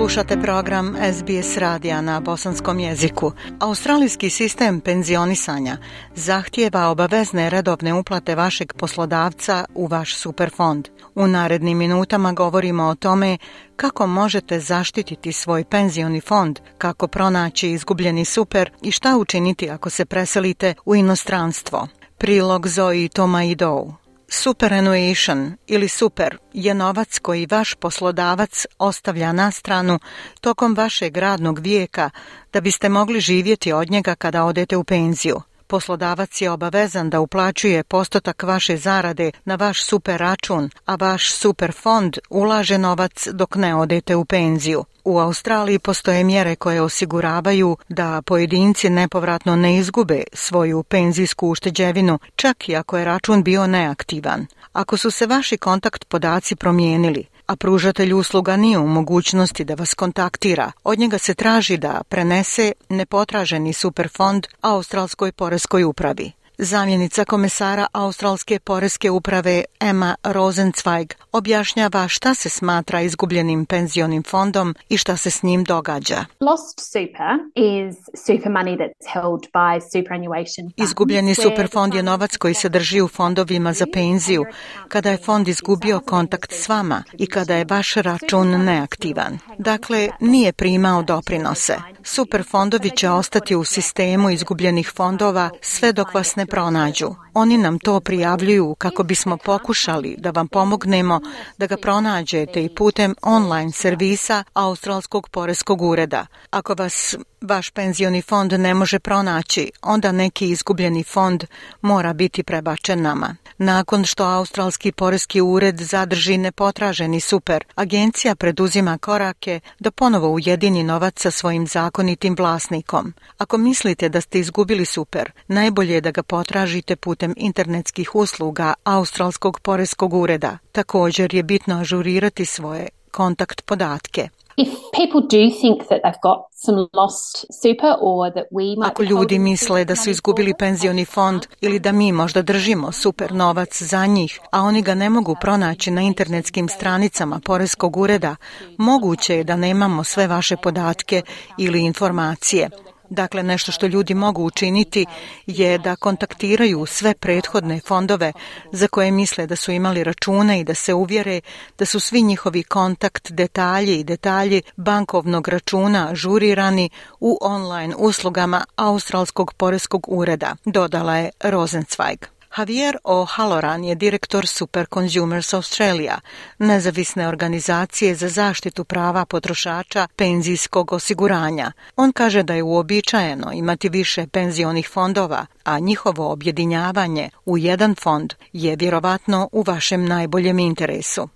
Slušate program SBS radija na bosanskom jeziku. Australijski sistem penzionisanja zahtijeva obavezne redovne uplate vašeg poslodavca u vaš superfond. U narednim minutama govorimo o tome kako možete zaštititi svoj penzioni fond, kako pronaći izgubljeni super i šta učiniti ako se preselite u inostranstvo. Prilog Zoe Toma Idou. Superannuation ili super je novac koji vaš poslodavac ostavlja na stranu tokom vašeg radnog vijeka da biste mogli živjeti od njega kada odete u penziju. Poslodavac je obavezan da uplaćuje postotak vaše zarade na vaš super račun, a vaš super fond ulaže novac dok ne odete u penziju. U Australiji postoje mjere koje osiguravaju da pojedinci nepovratno ne izgube svoju penzijsku ušteđevinu, čak i ako je račun bio neaktivan. Ako su se vaši kontakt podaci promijenili, a pružatelj usluga nije u mogućnosti da vas kontaktira. Od njega se traži da prenese nepotraženi superfond Australskoj poreskoj upravi. Zamjenica komesara Australske poreske uprave Emma Rosenzweig objašnjava šta se smatra izgubljenim penzionim fondom i šta se s njim događa. Lost super is Izgubljeni superfond je novac koji se drži u fondovima za penziju kada je fond izgubio kontakt s vama i kada je vaš račun neaktivan. Dakle, nije primao doprinose. Super fondovi će ostati u sistemu izgubljenih fondova sve dok vas ne pronađu. Oni nam to prijavljuju kako bismo pokušali da vam pomognemo da ga pronađete i putem online servisa Australskog poreskog ureda. Ako vas vaš penzioni fond ne može pronaći, onda neki izgubljeni fond mora biti prebačen nama. Nakon što Australski poreski ured zadrži nepotraženi super, agencija preduzima korake da ponovo ujedini novac sa svojim zakonitim vlasnikom. Ako mislite da ste izgubili super, najbolje je da ga potražite putem internetskih usluga Australskog poreskog ureda. Također je bitno ažurirati svoje kontakt podatke. Ako ljudi misle da su izgubili penzioni fond ili da mi možda držimo super novac za njih, a oni ga ne mogu pronaći na internetskim stranicama Poreskog ureda, moguće je da nemamo sve vaše podatke ili informacije. Dakle, nešto što ljudi mogu učiniti je da kontaktiraju sve prethodne fondove za koje misle da su imali račune i da se uvjere da su svi njihovi kontakt detalji i detalji bankovnog računa žurirani u online uslugama Australskog poreskog ureda, dodala je Rosenzweig. Javier O'Halloran je direktor Super Consumers Australia, nezavisne organizacije za zaštitu prava potrošača penzijskog osiguranja. On kaže da je uobičajeno imati više penzionih fondova, a njihovo objedinjavanje u jedan fond je vjerovatno u vašem najboljem interesu.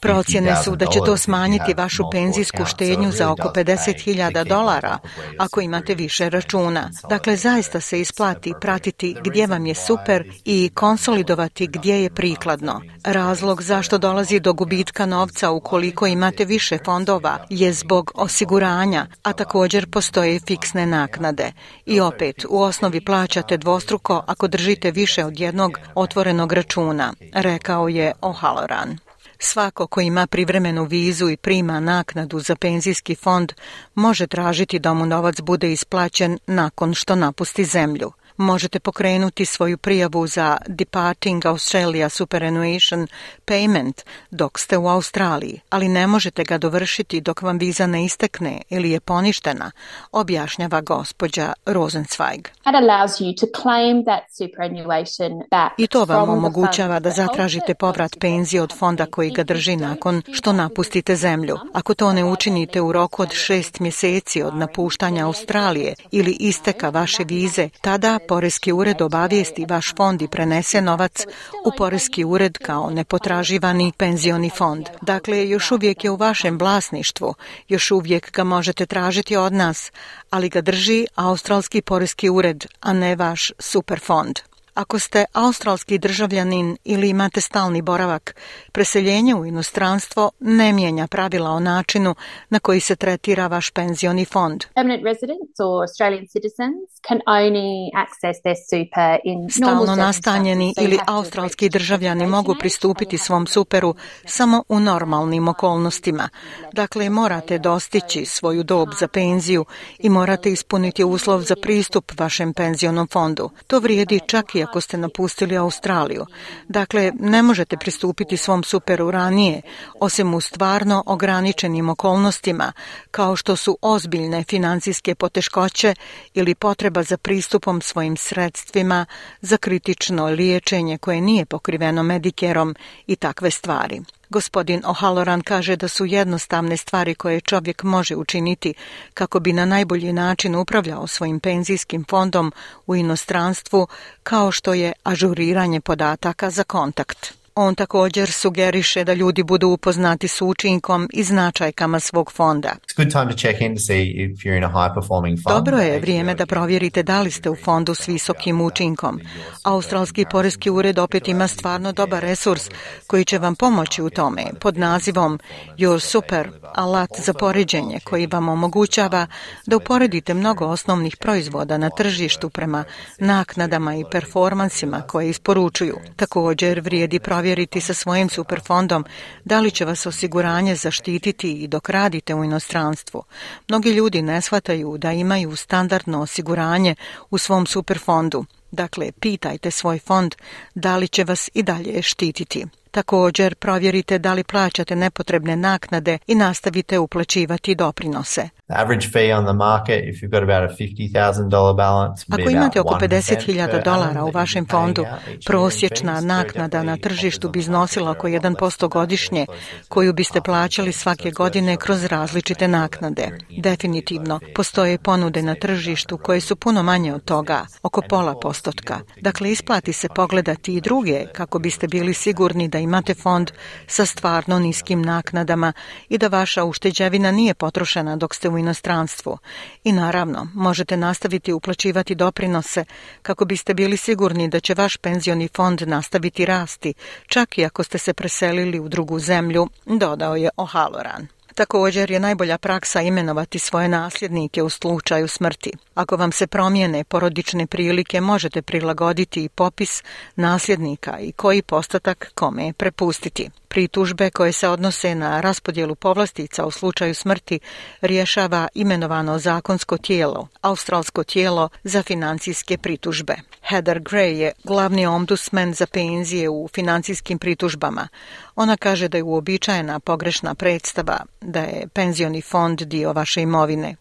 Procjene su da će to smanjiti vašu penzijsku štednju za oko 50.000 dolara ako imate više računa. Dakle, zaista se isplati pratiti gdje vam je super i konsolidovati gdje je prikladno. Razlog zašto dolazi do gubitka novca ukoliko imate više fondova je zbog osiguranja, a također postoje fiksne naknade. I opet, u osnovi plaćate dvostruko ako držite više od jednog otvorenog računa, rekao je O'Halloran. Svako ko ima privremenu vizu i prima naknadu za penzijski fond može tražiti da mu novac bude isplaćen nakon što napusti zemlju – možete pokrenuti svoju prijavu za Departing Australia Superannuation Payment dok ste u Australiji, ali ne možete ga dovršiti dok vam viza ne istekne ili je poništena, objašnjava gospođa Rosenzweig. I to vam omogućava da zatražite povrat penzije od fonda koji ga drži nakon što napustite zemlju. Ako to ne učinite u roku od šest mjeseci od napuštanja Australije ili isteka vaše vize, tada Poreski ured obavijesti vaš fond i prenese novac u Poreski ured kao nepotraživani penzioni fond. Dakle, još uvijek je u vašem vlasništvu, još uvijek ga možete tražiti od nas, ali ga drži Australski Poreski ured, a ne vaš superfond. Ako ste australski državljanin ili imate stalni boravak, preseljenje u inostranstvo ne mijenja pravila o načinu na koji se tretira vaš penzioni fond. Stalno nastanjeni ili australski državljani mogu pristupiti svom superu samo u normalnim okolnostima. Dakle, morate dostići svoju dob za penziju i morate ispuniti uslov za pristup vašem penzionom fondu. To vrijedi čak i ako ste napustili Australiju. Dakle, ne možete pristupiti svom superu ranije, osim u stvarno ograničenim okolnostima, kao što su ozbiljne financijske poteškoće ili potreba za pristupom svojim sredstvima za kritično liječenje koje nije pokriveno medikerom i takve stvari. Gospodin Ohaloran kaže da su jednostavne stvari koje čovjek može učiniti kako bi na najbolji način upravljao svojim penzijskim fondom u inostranstvu, kao što je ažuriranje podataka za kontakt. On također sugeriše da ljudi budu upoznati s učinkom i značajkama svog fonda. Dobro je vrijeme da provjerite da li ste u fondu s visokim učinkom. Australski porezki ured opet ima stvarno dobar resurs koji će vam pomoći u tome pod nazivom Your Super, alat za poređenje koji vam omogućava da uporedite mnogo osnovnih proizvoda na tržištu prema naknadama i performansima koje isporučuju. Također vrijedi provjeriti provjeriti sa svojim superfondom da li će vas osiguranje zaštititi i dok radite u inostranstvu. Mnogi ljudi ne shvataju da imaju standardno osiguranje u svom superfondu. Dakle, pitajte svoj fond da li će vas i dalje štititi. Također provjerite da li plaćate nepotrebne naknade i nastavite uplaćivati doprinose. Ako imate oko 50.000 dolara u vašem fondu, prosječna naknada na tržištu bi iznosila oko 1% godišnje, koju biste plaćali svake godine kroz različite naknade. Definitivno, postoje ponude na tržištu koje su puno manje od toga, oko pola postotka. Dakle, isplati se pogledati i druge kako biste bili sigurni da imate fond sa stvarno niskim naknadama i da vaša ušteđevina nije potrošena dok ste u inostranstvu. I naravno, možete nastaviti uplaćivati doprinose kako biste bili sigurni da će vaš penzioni fond nastaviti rasti, čak i ako ste se preselili u drugu zemlju, dodao je Ohaloran. Također je najbolja praksa imenovati svoje nasljednike u slučaju smrti. Ako vam se promijene porodične prilike, možete prilagoditi i popis nasljednika i koji postatak kome prepustiti. Pritužbe koje se odnose na raspodjelu povlastica u slučaju smrti rješava imenovano zakonsko tijelo, australsko tijelo za financijske pritužbe. Heather Gray je glavni ombudsman za penzije u financijskim pritužbama. Ona kaže da je uobičajena pogrešna predstava da je penzioni fond dio vaše imovine.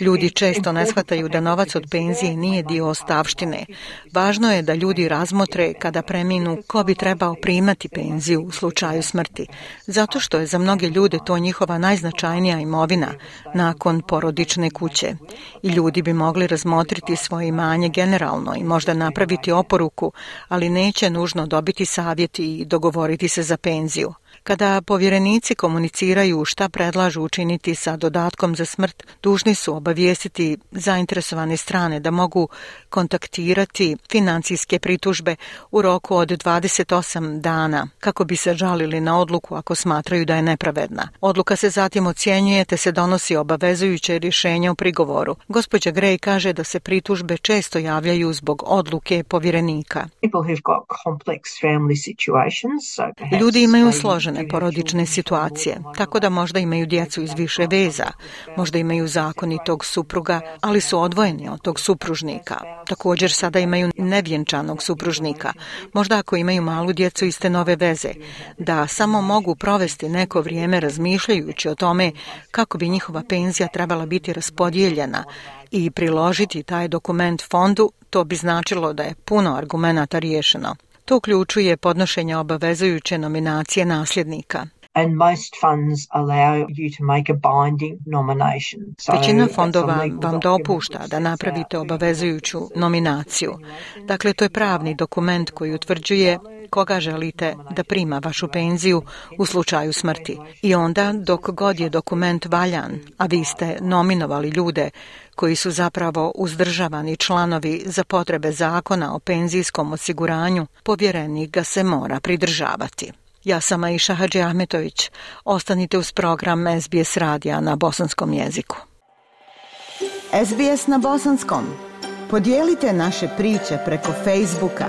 Ljudi često ne shvataju da novac od penzije nije dio ostavštine. Važno je da ljudi razmotre kada preminu ko bi trebao primati penziju u slučaju smrti, zato što je za mnoge ljude to njihova najznačajnija imovina nakon porodične kuće. I ljudi bi mogli razmotriti svoje imanje generalno i možda napraviti oporuku, ali neće nužno dobiti savjet i dogovoriti se za penziju. Kada povjerenici komuniciraju šta predlažu učiniti sa dodatkom za smrt, dužni su obavijestiti zainteresovane strane da mogu kontaktirati financijske pritužbe u roku od 28 dana kako bi se žalili na odluku ako smatraju da je nepravedna. Odluka se zatim ocjenjuje te se donosi obavezujuće rješenje u prigovoru. Gospođa Gray kaže da se pritužbe često javljaju zbog odluke povjerenika. Ljudi imaju složen neporodične situacije, tako da možda imaju djecu iz više veza, možda imaju zakonitog supruga, ali su odvojeni od tog supružnika. Također sada imaju nevjenčanog supružnika, možda ako imaju malu djecu iz te nove veze, da samo mogu provesti neko vrijeme razmišljajući o tome kako bi njihova penzija trebala biti raspodijeljena i priložiti taj dokument fondu, to bi značilo da je puno argumenata riješeno. To uključuje podnošenje obavezujuće nominacije nasljednika. And you to make a binding nomination. Većina fondova vam dopušta da napravite obavezujuću nominaciju. Dakle, to je pravni dokument koji utvrđuje koga želite da prima vašu penziju u slučaju smrti. I onda dok god je dokument valjan, a vi ste nominovali ljude koji su zapravo uzdržavani članovi za potrebe zakona o penzijskom osiguranju, povjerenik ga se mora pridržavati. Ja sam Aisha Hadži Ahmetović. Ostanite uz program SBS radija na bosanskom jeziku. SBS na bosanskom. Podijelite naše priče preko Facebooka.